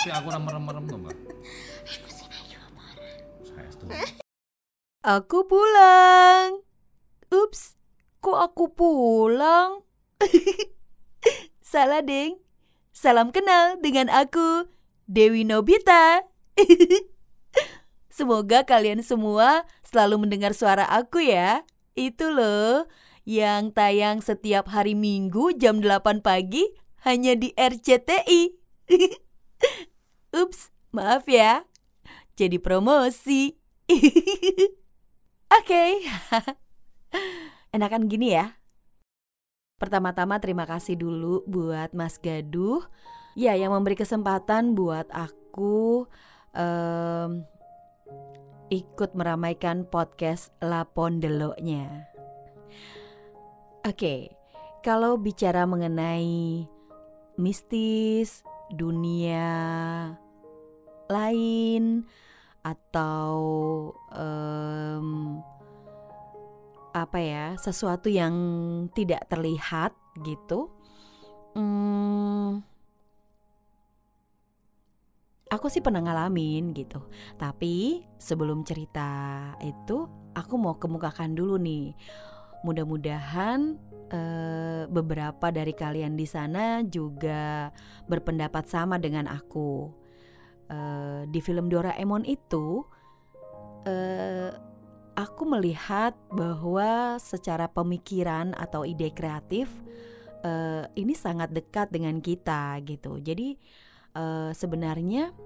tapi aku merem-merem to, Mbak. Aku pulang. Ups, kok aku pulang? Salah, Deng. Salam kenal dengan aku, Dewi Nobita. Semoga kalian semua selalu mendengar suara aku ya. Itu loh, yang tayang setiap hari Minggu jam 8 pagi hanya di RCTI. Ups, maaf ya. Jadi promosi. Oke. Enakan gini ya. Pertama-tama terima kasih dulu buat Mas Gaduh ya yang memberi kesempatan buat aku em, ikut meramaikan podcast La Pondeloknya. Oke, kalau bicara mengenai mistis, dunia lain atau em, apa ya sesuatu yang tidak terlihat gitu hmm, aku sih pernah ngalamin gitu. Tapi sebelum cerita itu aku mau kemukakan dulu nih. Mudah-mudahan eh, beberapa dari kalian di sana juga berpendapat sama dengan aku Eh, di film Doraemon itu eh, aku melihat bahwa secara pemikiran atau ide kreatif ini sangat dekat dengan kita gitu. Jadi sebenarnya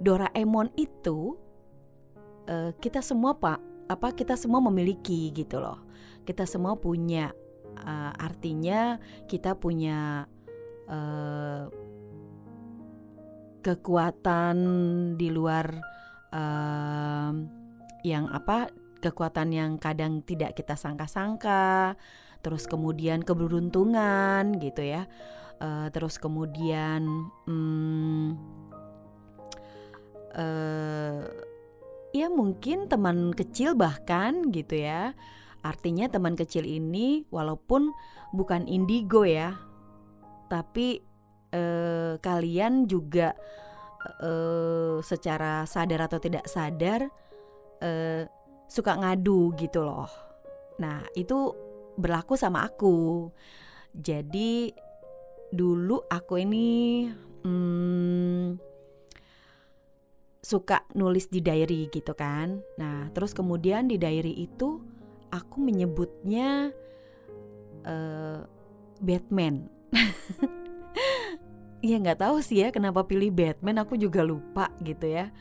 Doraemon itu kita semua pak apa kita semua memiliki gitu loh. Kita semua punya eh, artinya kita punya eh, kekuatan di luar em, yang apa kekuatan yang kadang tidak kita sangka-sangka terus kemudian keberuntungan gitu ya. Eh, terus kemudian hmm, eh, ya mungkin teman kecil bahkan gitu ya artinya teman kecil ini walaupun bukan indigo ya tapi eh, kalian juga eh, secara sadar atau tidak sadar eh, suka ngadu gitu loh. Nah itu berlaku sama aku. Jadi dulu aku ini hmm, suka nulis di diary gitu kan. Nah terus kemudian di diary itu aku menyebutnya eh, Batman. ya nggak tahu sih ya kenapa pilih Batman aku juga lupa gitu ya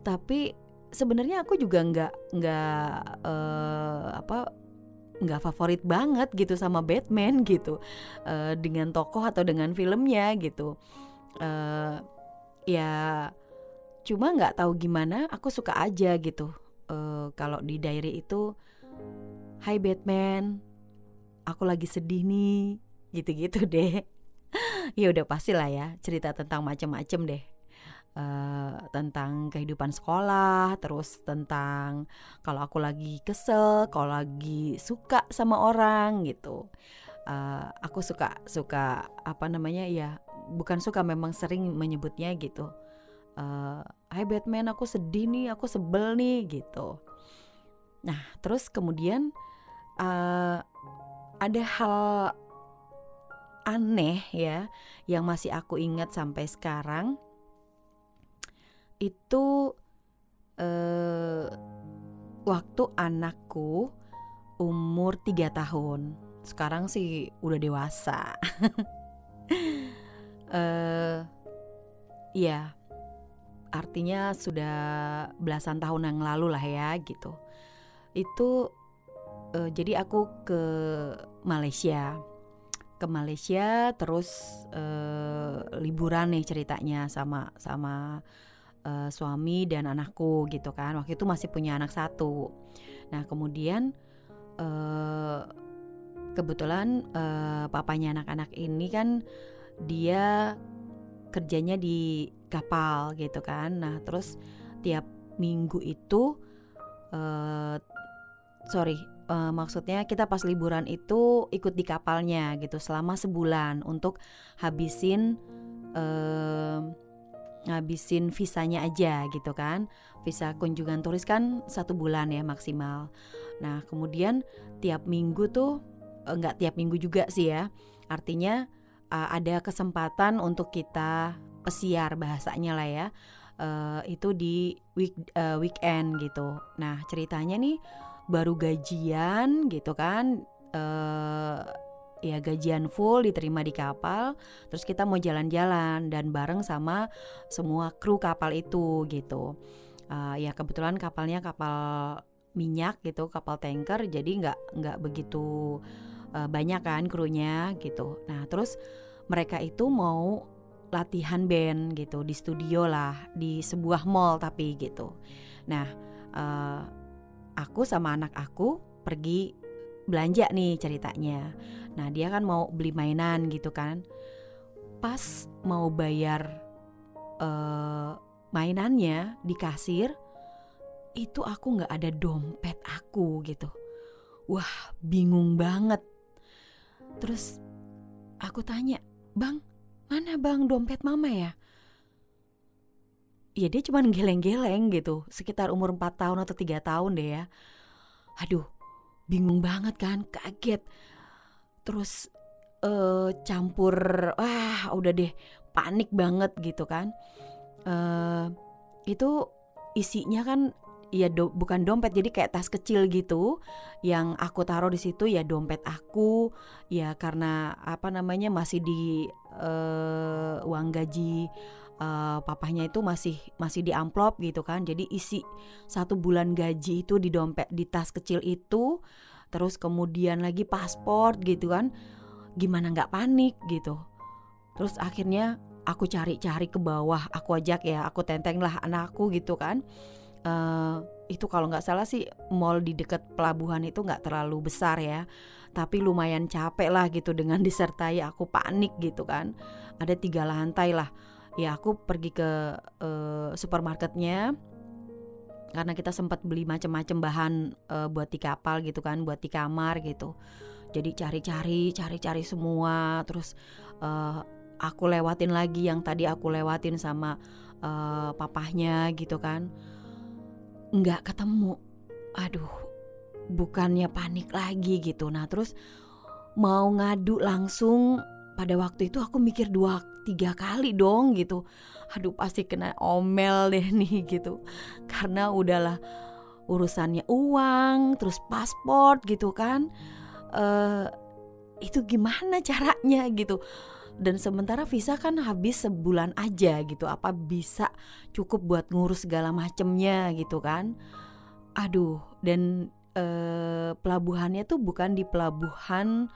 tapi sebenarnya aku juga nggak nggak eh, apa nggak favorit banget gitu sama Batman gitu eh, dengan tokoh atau dengan filmnya gitu eh, ya cuma nggak tahu gimana aku suka aja gitu Eh, kalau di diary itu Hai Batman aku lagi sedih nih gitu-gitu deh. Ya udah pastilah ya cerita tentang macem-macem deh. Eh, tentang kehidupan sekolah terus tentang kalau aku lagi kesel kalau lagi suka sama orang gitu. Eh, aku suka suka apa namanya ya bukan suka memang sering menyebutnya gitu. Hai Batman aku sedih nih aku sebel nih gitu nah terus kemudian eh, ada hal aneh ya yang masih aku ingat sampai sekarang. Itu eh, waktu anakku umur 3 tahun. Sekarang sih udah dewasa. Eh ya artinya sudah belasan tahun yang lalu lah ya gitu itu eh, jadi aku ke Malaysia. Ke Malaysia terus eh, liburan nih ceritanya sama sama eh, suami dan anakku gitu kan. Waktu itu masih punya anak satu. Nah kemudian eh, kebetulan eh, papanya anak-anak ini kan dia kerjanya di kapal gitu kan. Nah terus tiap minggu itu eh sorry eh, maksudnya kita pas liburan itu ikut di kapalnya gitu selama sebulan untuk habisin eh, ngabisin visanya aja gitu kan. Visa kunjungan turis kan satu bulan ya maksimal. Nah kemudian tiap minggu tuh enggak tiap minggu juga sih ya. Artinya uh, ada kesempatan untuk kita pesiar bahasanya lah ya uh, itu di week uh, weekend gitu. Nah ceritanya nih baru gajian gitu kan uh, ya gajian full diterima di kapal terus kita mau jalan-jalan dan bareng sama semua kru kapal itu gitu. Uh, ya kebetulan kapalnya kapal minyak gitu kapal tanker jadi nggak nggak begitu uh, banyak kan krunya gitu. Nah terus mereka itu mau latihan band gitu di studio lah di sebuah mall tapi gitu. Nah uh, aku sama anak aku pergi belanja nih ceritanya. Nah dia kan mau beli mainan gitu kan. Pas mau bayar uh, mainannya di kasir itu aku nggak ada dompet aku gitu. Wah bingung banget. Terus aku tanya bang mana bang dompet mama ya ya dia cuma geleng-geleng gitu. Sekitar umur 4 tahun atau tiga tahun deh ya. Aduh bingung banget kan kaget. Terus uh, campur wah udah deh panik banget gitu kan. Uh, itu isinya kan ya do, bukan dompet jadi kayak tas kecil gitu yang aku taruh di situ ya dompet aku ya karena apa namanya masih di uh, uang gaji uh, papahnya itu masih masih di amplop gitu kan. Jadi isi satu bulan gaji itu di dompet di tas kecil itu terus kemudian lagi paspor gitu kan. Gimana nggak panik gitu. Terus akhirnya aku cari-cari ke bawah aku ajak ya aku tenteng lah anakku gitu kan. Uh, itu kalau nggak salah sih mall di dekat pelabuhan itu nggak terlalu besar ya. Tapi lumayan capek lah gitu dengan disertai aku panik gitu kan. Ada tiga lantai lah ya aku pergi ke uh, supermarketnya. Karena kita sempat beli macam-macam bahan uh, buat di kapal gitu kan buat di kamar gitu. Jadi cari-cari cari-cari semua. Terus uh, aku lewatin lagi yang tadi aku lewatin sama uh, papahnya gitu kan. Nggak ketemu. Aduh bukannya panik lagi gitu. Nah terus mau ngadu langsung pada waktu itu aku mikir dua tiga kali dong gitu. Aduh pasti kena omel deh nih gitu. Karena udahlah urusannya uang terus paspor gitu kan. Uh, itu gimana caranya gitu? Dan sementara visa kan habis sebulan aja gitu. Apa bisa cukup buat ngurus segala macemnya gitu kan? Aduh dan eh, pelabuhannya tuh bukan di pelabuhan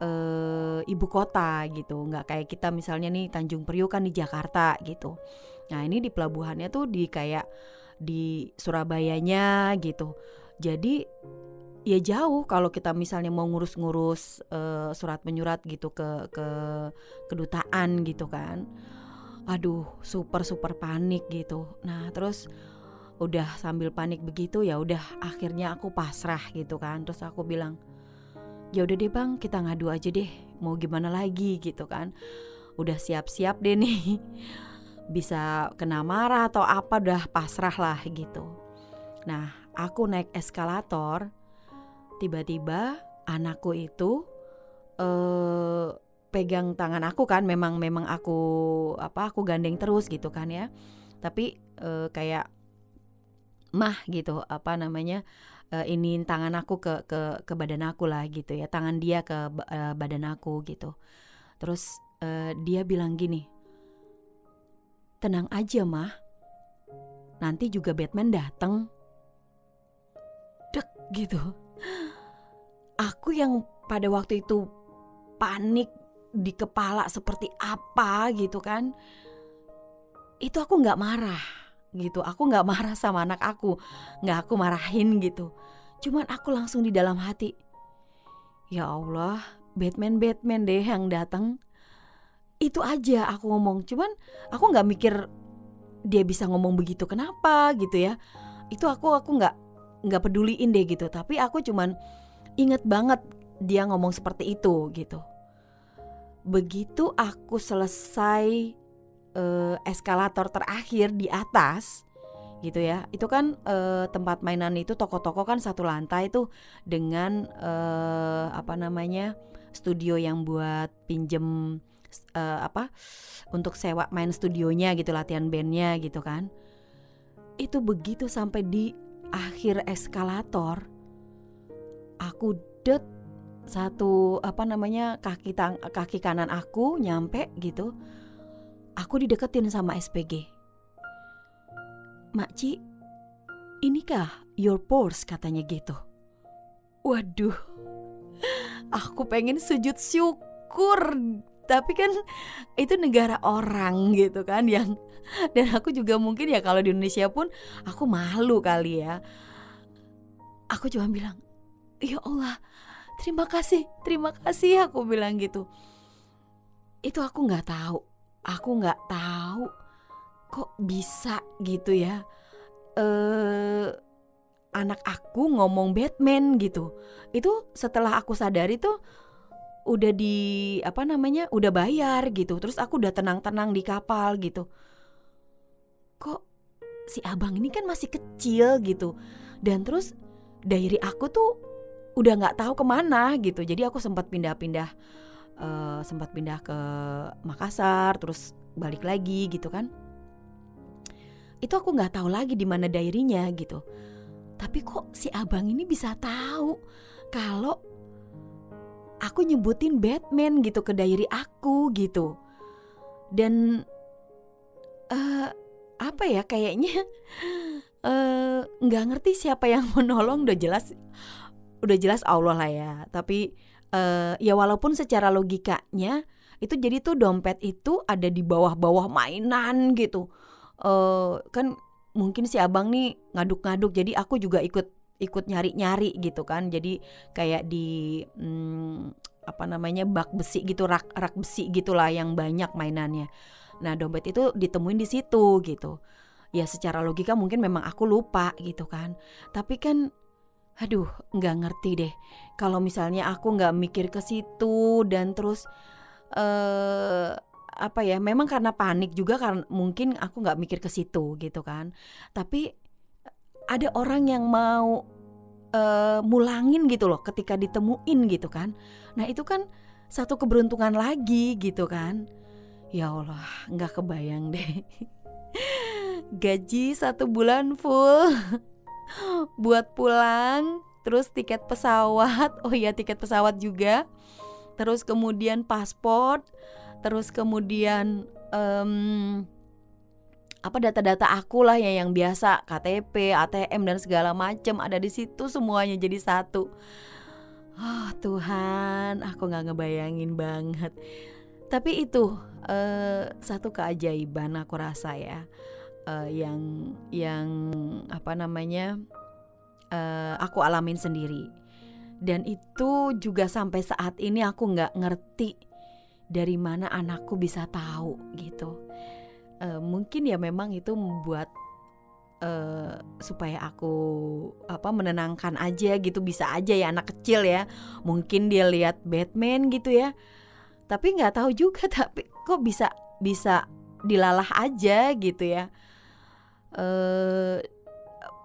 eh, ibu kota gitu. Nggak kayak kita misalnya nih Tanjung Priok kan di Jakarta gitu. Nah ini di pelabuhannya tuh di kayak di Surabayanya gitu. Jadi ya jauh kalau kita misalnya mau ngurus-ngurus uh, surat menyurat gitu ke ke kedutaan gitu kan. Aduh super super panik gitu. Nah terus udah sambil panik begitu ya udah akhirnya aku pasrah gitu kan. Terus aku bilang ya udah deh bang kita ngadu aja deh mau gimana lagi gitu kan. Udah siap-siap deh nih. Bisa kena marah atau apa udah pasrah lah gitu. Nah aku naik eskalator tiba-tiba anakku itu eh pegang tangan aku kan memang memang aku apa aku gandeng terus gitu kan ya. Tapi eh, kayak mah gitu apa namanya uh, ini tangan aku ke ke ke badan aku lah gitu ya. Tangan dia ke uh, badan aku gitu. Terus uh, dia bilang gini tenang aja mah. Nanti juga Batman datang dek gitu. Aku yang pada waktu itu panik di kepala seperti apa gitu kan itu aku nggak marah gitu. Aku nggak marah sama anak aku. Nggak aku marahin gitu. Cuman aku langsung di dalam hati ya Allah Batman Batman deh yang datang. Itu aja aku ngomong. Cuman aku nggak mikir dia bisa ngomong begitu kenapa gitu ya. Itu aku aku nggak nggak peduliin deh gitu. Tapi aku cuman inget banget dia ngomong seperti itu gitu. Begitu aku selesai uh, eskalator terakhir di atas gitu ya. Itu kan uh, tempat mainan itu toko-toko kan satu lantai tuh dengan uh, apa namanya studio yang buat pinjem uh, apa untuk sewa main studionya gitu latihan bandnya gitu kan. Itu begitu sampai di akhir eskalator aku det satu apa namanya kaki tang kaki kanan aku nyampe gitu aku dideketin sama SPG Makci inikah your purse? katanya gitu. Waduh aku pengen sujud syukur. Tapi kan itu negara orang gitu kan yang dan aku juga mungkin ya kalau di Indonesia pun aku malu kali ya. Aku cuma bilang ya Allah terima kasih terima kasih aku bilang gitu. Itu aku nggak tahu aku nggak tahu kok bisa gitu ya. Eh anak aku ngomong Batman gitu. Itu setelah aku sadari tuh udah di apa namanya udah bayar gitu. Terus aku udah tenang-tenang di kapal gitu. Kok si abang ini kan masih kecil gitu. Dan terus diary aku tuh udah nggak tahu ke mana gitu. Jadi aku sempat pindah-pindah uh, sempat pindah ke Makassar terus balik lagi gitu kan. Itu aku nggak tahu lagi di mana diarynya gitu. Tapi kok si abang ini bisa tahu kalau aku nyebutin Batman gitu ke diary aku gitu. Dan uh, apa ya kayaknya nggak uh, ngerti siapa yang menolong udah jelas udah jelas Allah lah ya. Tapi uh, ya walaupun secara logikanya itu jadi tuh dompet itu ada di bawah-bawah mainan gitu. Uh, kan mungkin si abang nih ngaduk-ngaduk jadi aku juga ikut ikut nyari-nyari gitu kan. Jadi kayak di hmm, apa namanya bak besi gitu rak rak besi gitulah yang banyak mainannya. Nah dompet itu ditemuin di situ gitu. Ya secara logika mungkin memang aku lupa gitu kan. Tapi kan aduh nggak ngerti deh. Kalau misalnya aku nggak mikir ke situ dan terus eh apa ya memang karena panik juga karena mungkin aku nggak mikir ke situ gitu kan. Tapi ada orang yang mau uh, mulangin gitu loh ketika ditemuin gitu kan. Nah itu kan satu keberuntungan lagi gitu kan. Ya Allah nggak kebayang deh. Gaji satu bulan full buat pulang terus tiket pesawat oh iya tiket pesawat juga terus kemudian paspor terus kemudian um, apa data-data aku lah ya yang biasa KTP, ATM dan segala macam ada di situ semuanya jadi satu. Oh Tuhan, aku nggak ngebayangin banget. Tapi itu uh, satu keajaiban aku rasa ya, uh, yang yang apa namanya uh, aku alamin sendiri. Dan itu juga sampai saat ini aku nggak ngerti dari mana anakku bisa tahu gitu. Uh, mungkin ya memang itu membuat uh, supaya aku apa menenangkan aja gitu. Bisa aja ya anak kecil ya mungkin dia lihat Batman gitu ya. Tapi nggak tahu juga tapi kok bisa bisa dilalah aja gitu ya uh,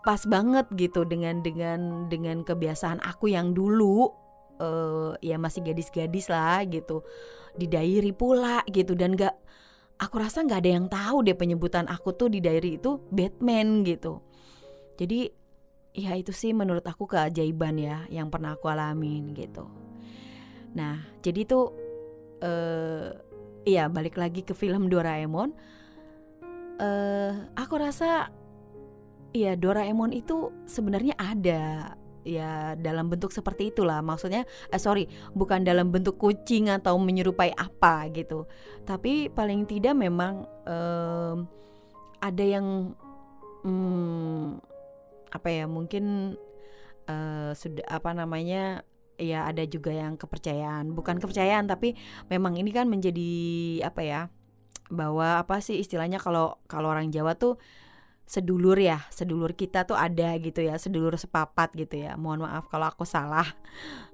pas banget gitu dengan dengan dengan kebiasaan aku yang dulu. Uh, ya masih gadis-gadis lah gitu. Di diary pula gitu dan gak aku rasa nggak ada yang tahu deh penyebutan aku tuh di diary itu Batman gitu. Jadi ya itu sih menurut aku keajaiban ya yang pernah aku alamin gitu. Nah jadi tuh uh, ya balik lagi ke film Doraemon uh, aku rasa ya Doraemon itu sebenarnya ada ya dalam bentuk seperti itulah. Maksudnya eh, sorry bukan dalam bentuk kucing atau menyerupai apa gitu. Tapi paling tidak memang um, ada yang um, apa ya mungkin uh, sudah apa namanya ya ada juga yang kepercayaan. Bukan kepercayaan tapi memang ini kan menjadi apa ya bahwa apa sih istilahnya kalau kalau orang Jawa tuh sedulur ya sedulur kita tuh ada gitu ya sedulur sepapat gitu ya. Mohon maaf kalau aku salah.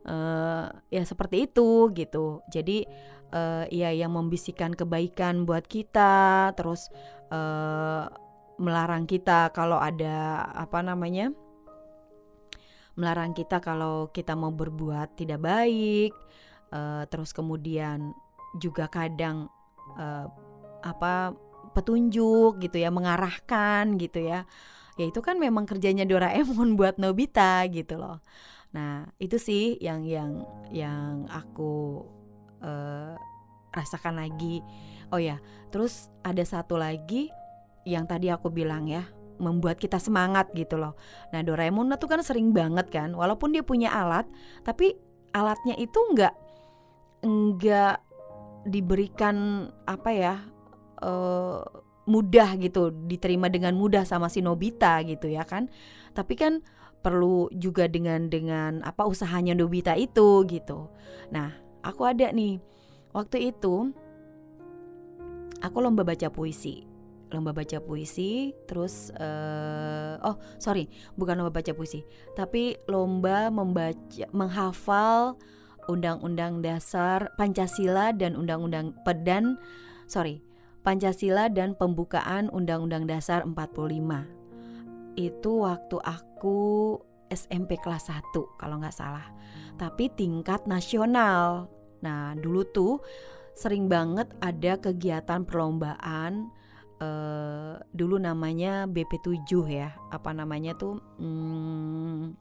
Uh, ya seperti itu gitu. Jadi uh, ya yang membisikkan kebaikan buat kita terus uh, melarang kita kalau ada apa namanya melarang kita kalau kita mau berbuat tidak baik uh, terus kemudian juga kadang uh, apa petunjuk gitu ya, mengarahkan gitu ya. Ya itu kan memang kerjanya Doraemon buat Nobita gitu loh. Nah, itu sih yang yang yang aku uh, rasakan lagi. Oh ya, terus ada satu lagi yang tadi aku bilang ya, membuat kita semangat gitu loh. Nah, Doraemon tuh kan sering banget kan, walaupun dia punya alat, tapi alatnya itu enggak enggak diberikan apa ya uh, mudah gitu diterima dengan mudah sama si Nobita gitu ya kan. Tapi kan perlu juga dengan dengan apa usahanya Nobita itu gitu. Nah aku ada nih. Waktu itu aku lomba baca puisi. Lomba baca puisi terus uh, oh sorry bukan lomba baca puisi tapi lomba membaca menghafal undang-undang dasar Pancasila dan undang-undang pedan sorry Pancasila dan pembukaan Undang-Undang Dasar 45. Itu waktu aku SMP kelas 1 kalau nggak salah. Tapi tingkat nasional. Nah, dulu tuh sering banget ada kegiatan perlombaan uh, dulu namanya BP7 ya. Apa namanya tuh? Hmm,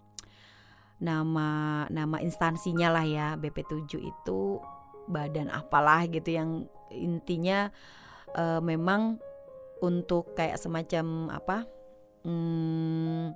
nama nama instansinya lah ya. BP7 itu badan apalah gitu yang intinya uh, memang untuk kayak semacam apa hmm,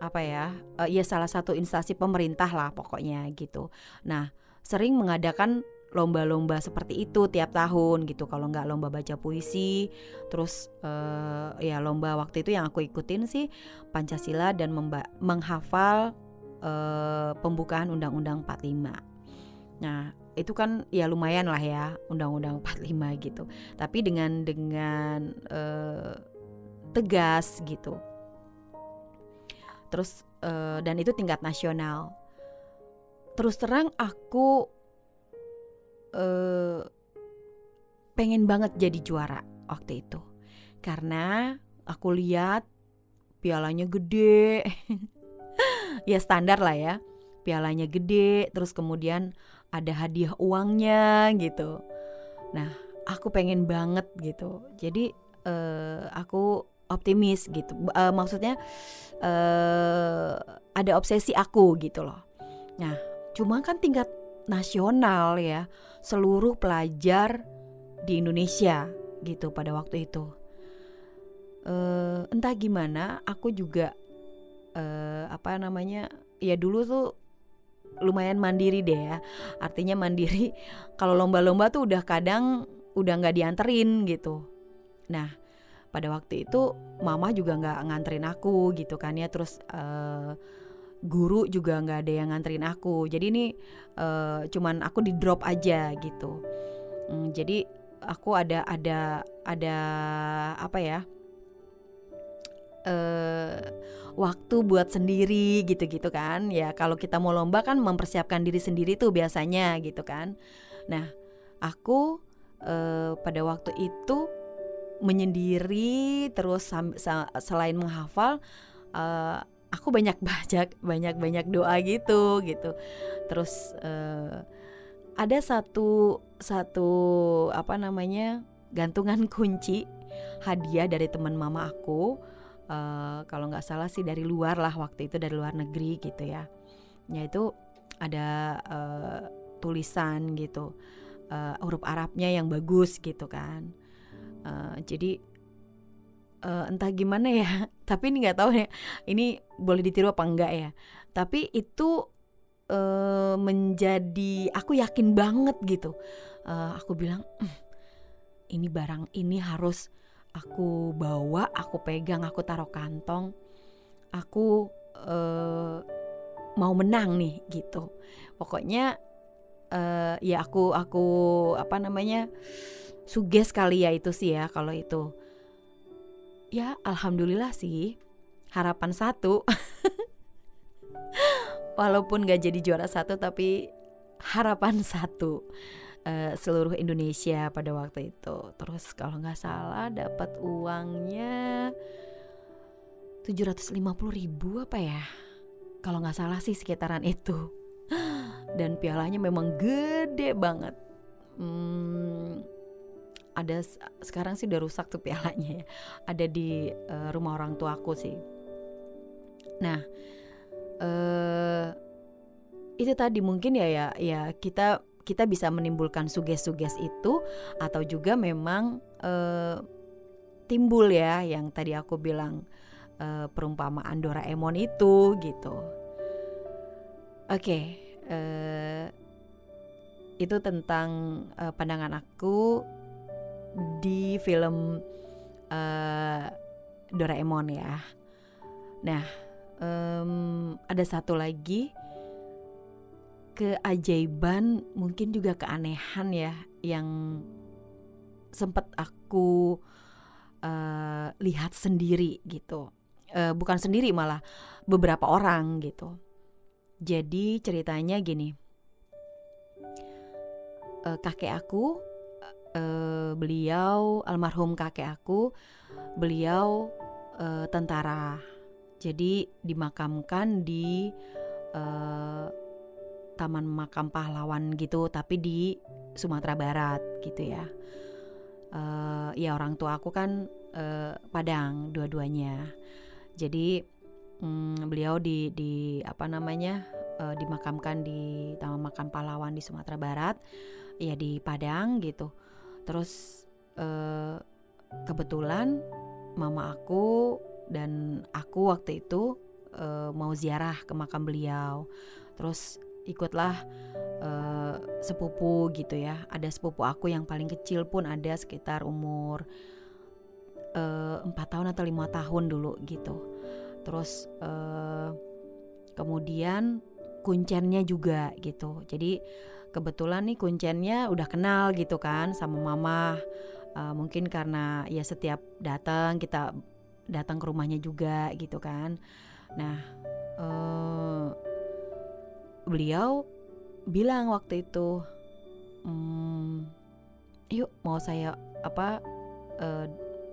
apa ya uh, ya salah satu instansi pemerintah lah pokoknya gitu. Nah sering mengadakan lomba-lomba seperti itu tiap tahun gitu. Kalau nggak lomba baca puisi terus uh, ya lomba waktu itu yang aku ikutin sih Pancasila dan menghafal uh, pembukaan Undang-Undang 45 nah itu kan ya lumayan lah ya undang-undang 45 gitu. Tapi dengan dengan uh, tegas gitu. Terus uh, dan itu tingkat nasional. Terus terang aku uh, pengen banget jadi juara waktu itu. Karena aku lihat pialanya gede. ya standar lah ya. Pialanya gede, terus kemudian ada hadiah uangnya gitu. Nah, aku pengen banget gitu. Jadi uh, aku optimis gitu. Uh, maksudnya uh, ada obsesi aku gitu loh. Nah, cuma kan tingkat nasional ya, seluruh pelajar di Indonesia gitu pada waktu itu. Uh, entah gimana, aku juga uh, apa namanya? Ya dulu tuh lumayan mandiri deh ya. Artinya mandiri kalau lomba-lomba tuh udah kadang udah nggak dianterin gitu. Nah pada waktu itu mama juga nggak nganterin aku gitu kan ya. Terus uh, guru juga nggak ada yang nganterin aku. Jadi ini uh, cuman aku di drop aja gitu. Hmm, jadi aku ada ada ada apa ya uh, waktu buat sendiri gitu-gitu kan. Ya kalau kita mau lomba kan mempersiapkan diri sendiri tuh biasanya gitu kan. Nah aku uh, pada waktu itu menyendiri terus selain menghafal uh, aku banyak banyak banyak banyak doa gitu gitu. Terus uh, ada satu satu apa namanya gantungan kunci hadiah dari teman mama aku uh, kalau nggak salah sih dari luar lah waktu itu dari luar negeri gitu ya. Yaitu ada uh, tulisan gitu uh, huruf Arabnya yang bagus gitu kan. Uh, jadi uh, entah gimana ya tapi ini nggak tahu ya ini boleh ditiru apa enggak ya. Tapi itu uh, menjadi aku yakin banget gitu. Uh, aku bilang mm, ini barang ini harus aku bawa, aku pegang, aku taruh kantong, aku uh, mau menang nih gitu. Pokoknya uh, ya aku aku apa namanya suges kali ya itu sih ya kalau itu. ya alhamdulillah sih harapan satu walaupun gak jadi juara satu tapi harapan satu uh, seluruh Indonesia pada waktu itu. Terus kalau nggak salah dapat uangnya 750 ribu apa ya? Kalau nggak salah sih sekitaran itu. Dan pialanya memang gede banget. Hmm, ada sekarang sih udah rusak tuh pialanya ya. Ada di uh, rumah orang tua aku sih. Nah uh, itu tadi mungkin ya ya ya kita kita bisa menimbulkan suges-suges itu atau juga memang uh, timbul ya yang tadi aku bilang uh, perumpamaan Doraemon itu gitu. Oke, okay, uh, itu tentang uh, pandangan aku di film uh, Doraemon ya. Nah, um, ada satu lagi keajaiban mungkin juga keanehan ya yang sempat aku uh, lihat sendiri gitu. Uh, bukan sendiri malah beberapa orang gitu. Jadi ceritanya gini. Uh, kakek aku uh, beliau almarhum kakek aku beliau uh, tentara. Jadi dimakamkan di uh, taman makam pahlawan gitu tapi di Sumatera Barat gitu ya. Uh, ya orang tua aku kan uh, Padang dua-duanya. Jadi um, beliau di di apa namanya uh, dimakamkan di taman makam pahlawan di Sumatera Barat ya di Padang gitu. Terus uh, kebetulan mama aku dan aku waktu itu mau ziarah ke makam beliau. Terus ikutlah uh, sepupu gitu ya. Ada sepupu aku yang paling kecil pun ada sekitar umur eh, empat uh, tahun atau lima tahun dulu gitu. Terus uh, kemudian kuncennya juga gitu. Jadi kebetulan nih kuncennya udah kenal gitu kan sama mama. Uh, mungkin karena ya setiap datang kita datang ke rumahnya juga gitu kan. Nah, uh, beliau bilang waktu itu hmm, yuk mau saya apa uh,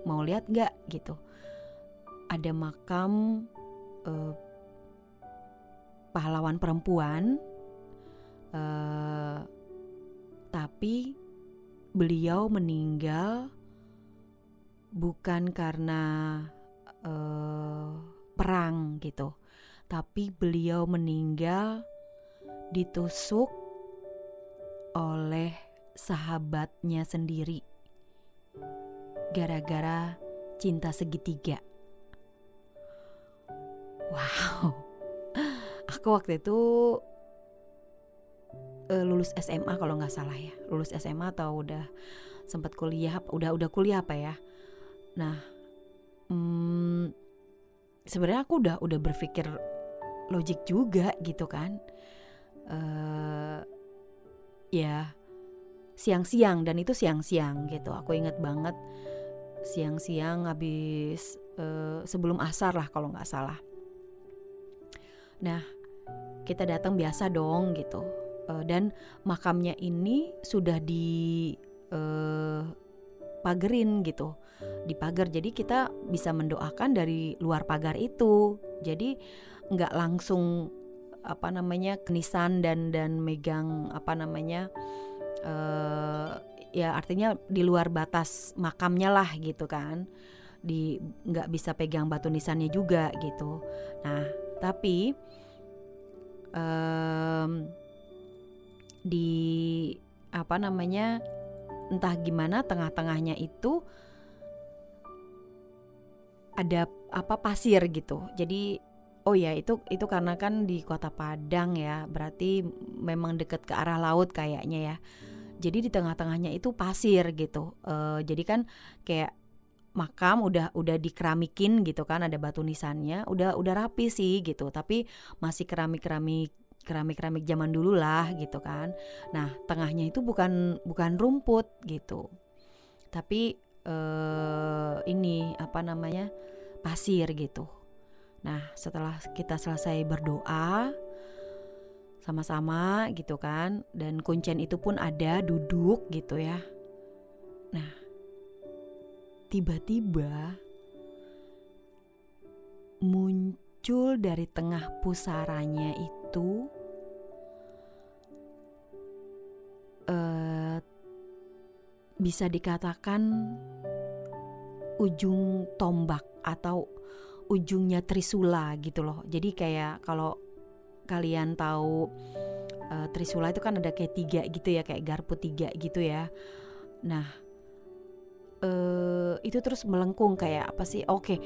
mau lihat nggak? Gitu. Ada makam uh, pahlawan perempuan uh, tapi beliau meninggal bukan karena uh, perang gitu tapi beliau meninggal ditusuk oleh sahabatnya sendiri gara-gara cinta segitiga. Wow, aku waktu itu uh, lulus SMA kalau nggak salah ya, lulus SMA atau udah sempat kuliah, udah udah kuliah apa ya. Nah, hmm, sebenarnya aku udah udah berpikir logik juga gitu kan uh, ya siang-siang dan itu siang-siang gitu. Aku inget banget siang-siang habis uh, sebelum asar lah kalau nggak salah. Nah kita datang biasa dong gitu. Uh, dan makamnya ini sudah di uh, pagerin gitu. Di pagar. Jadi kita bisa mendoakan dari luar pagar itu. Jadi nggak langsung apa namanya kenisan dan dan megang apa namanya uh, ya artinya di luar batas makamnya lah gitu kan. Di nggak bisa pegang batu nisannya juga gitu. Nah tapi um, di apa namanya entah gimana tengah-tengahnya itu ada apa pasir gitu. Jadi Oh ya itu itu karena kan di kota Padang ya berarti memang deket ke arah laut kayaknya ya. Jadi di tengah-tengahnya itu pasir gitu. Uh, jadi kan kayak makam udah udah dikeramikin gitu kan ada batu nisannya udah udah rapi sih gitu tapi masih keramik keramik keramik keramik zaman dulu lah gitu kan nah tengahnya itu bukan bukan rumput gitu tapi uh, ini apa namanya pasir gitu. Nah setelah kita selesai berdoa sama-sama gitu kan dan kuncen itu pun ada duduk gitu ya. Nah tiba-tiba muncul dari tengah pusaranya itu uh, bisa dikatakan ujung tombak atau ujungnya trisula gitu loh. Jadi kayak kalau kalian tahu uh, trisula itu kan ada kayak tiga gitu ya, kayak garpu tiga gitu ya. Nah, uh, itu terus melengkung kayak apa sih? Oke, okay,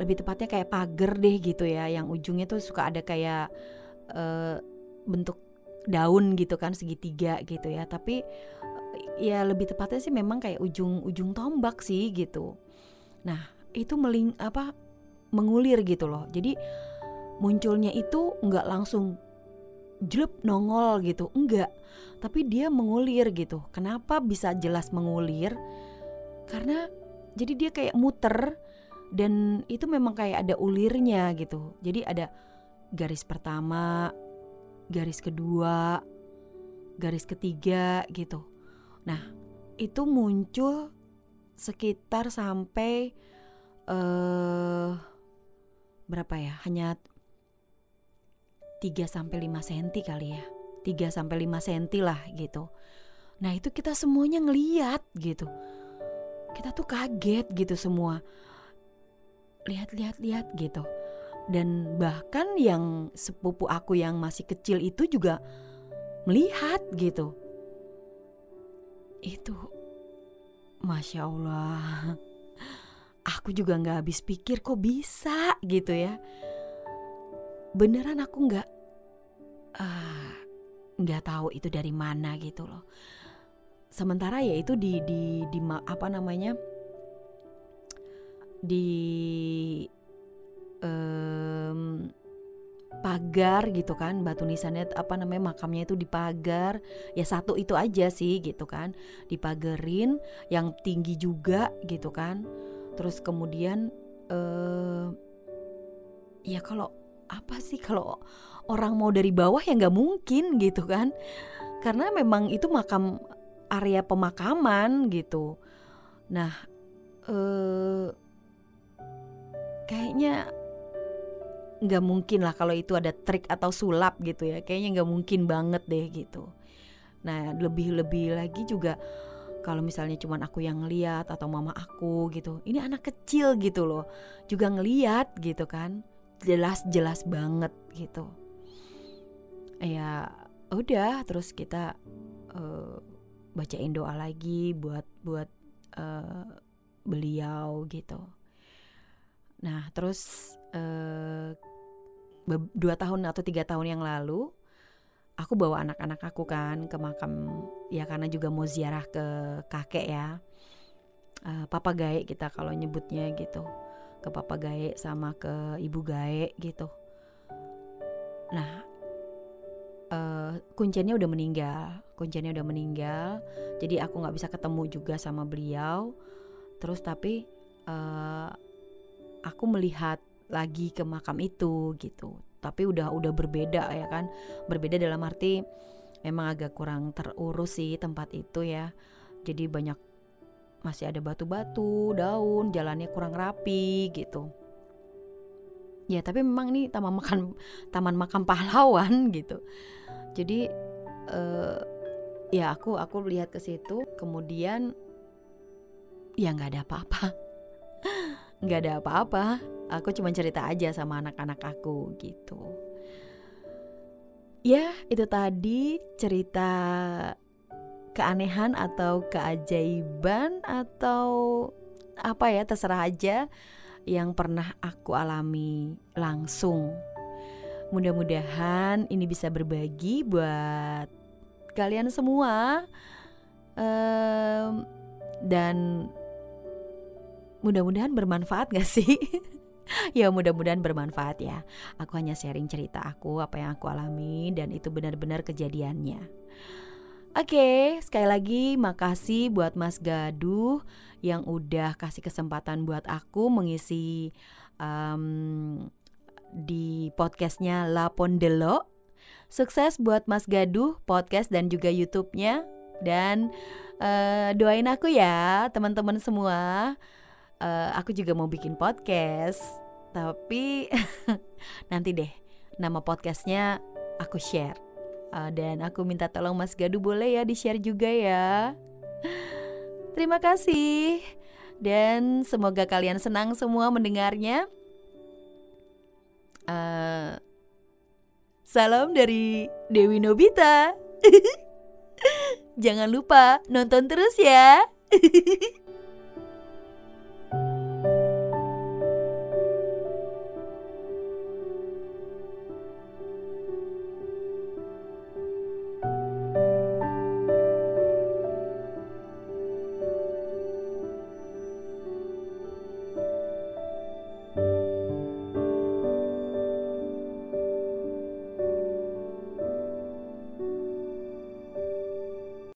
lebih tepatnya kayak pagar deh gitu ya, yang ujungnya tuh suka ada kayak uh, bentuk daun gitu kan segitiga gitu ya. Tapi ya lebih tepatnya sih memang kayak ujung-ujung tombak sih gitu. Nah itu meling apa mengulir gitu loh. Jadi munculnya itu nggak langsung jelek nongol gitu, enggak. Tapi dia mengulir gitu. Kenapa bisa jelas mengulir? Karena jadi dia kayak muter dan itu memang kayak ada ulirnya gitu. Jadi ada garis pertama, garis kedua, garis ketiga gitu. Nah, itu muncul sekitar sampai uh, berapa ya? Hanya 3 sampai 5 cm kali ya. 3 sampai 5 cm lah gitu. Nah, itu kita semuanya ngeliat gitu. Kita tuh kaget gitu semua. Lihat-lihat-lihat gitu. Dan bahkan yang sepupu aku yang masih kecil itu juga melihat gitu itu Masya Allah Aku juga gak habis pikir kok bisa gitu ya. Beneran aku gak uh, Gak tahu itu dari mana gitu loh. Sementara ya itu di, di, di apa namanya Di um, pagar gitu kan batu nisannya apa namanya makamnya itu dipagar ya satu itu aja sih gitu kan dipagerin yang tinggi juga gitu kan terus kemudian eh ya kalau apa sih kalau orang mau dari bawah ya nggak mungkin gitu kan. Karena memang itu makam area pemakaman gitu. Nah eh kayaknya nggak mungkin lah kalau itu ada trik atau sulap gitu ya. Kayaknya nggak mungkin banget deh gitu. Nah lebih lebih lagi juga kalau misalnya cuma aku yang ngeliat atau mama aku gitu ini anak kecil gitu loh juga ngeliat gitu kan jelas jelas banget gitu. Ya udah terus kita uh, bacain doa lagi buat buat uh, beliau gitu. Nah terus uh, dua tahun atau tiga tahun yang lalu aku bawa anak-anak aku kan ke makam ya karena juga mau ziarah ke kakek ya. Uh, papa gae kita kalau nyebutnya gitu. Ke papa gae sama ke ibu gae gitu. Nah uh, kuncinya udah meninggal. Kuncinya udah meninggal. Jadi aku nggak bisa ketemu juga sama beliau. Terus tapi uh, aku melihat lagi ke makam itu gitu tapi udah udah berbeda ya kan? Berbeda dalam arti memang agak kurang terurus sih tempat itu ya. Jadi banyak masih ada batu-batu daun jalannya kurang rapi gitu. Ya tapi memang ini taman makan taman makam pahlawan gitu. Jadi uh, ya aku aku lihat ke situ kemudian ya nggak ada apa-apa. Nggak ada apa-apa aku cuma cerita aja sama anak-anak aku gitu. Ya itu tadi cerita keanehan atau keajaiban atau apa ya terserah aja yang pernah aku alami langsung. Mudah-mudahan ini bisa berbagi buat kalian semua. Um, dan mudah-mudahan bermanfaat gak sih? ya mudah-mudahan bermanfaat ya. Aku hanya sharing cerita aku, apa yang aku alami dan itu benar-benar kejadiannya. Oke, sekali lagi makasih buat Mas Gaduh yang udah kasih kesempatan buat aku mengisi um, di podcastnya La Pondelo. Sukses buat Mas Gaduh podcast dan juga YouTube-nya dan uh, doain aku ya teman-teman semua. Uh, aku juga mau bikin podcast, tapi nanti deh nama podcastnya aku share. Uh, dan aku minta tolong Mas Gaduh boleh ya di share juga ya. Terima kasih dan semoga kalian senang semua mendengarnya. Uh, salam dari Dewi Nobita. Jangan lupa nonton terus ya.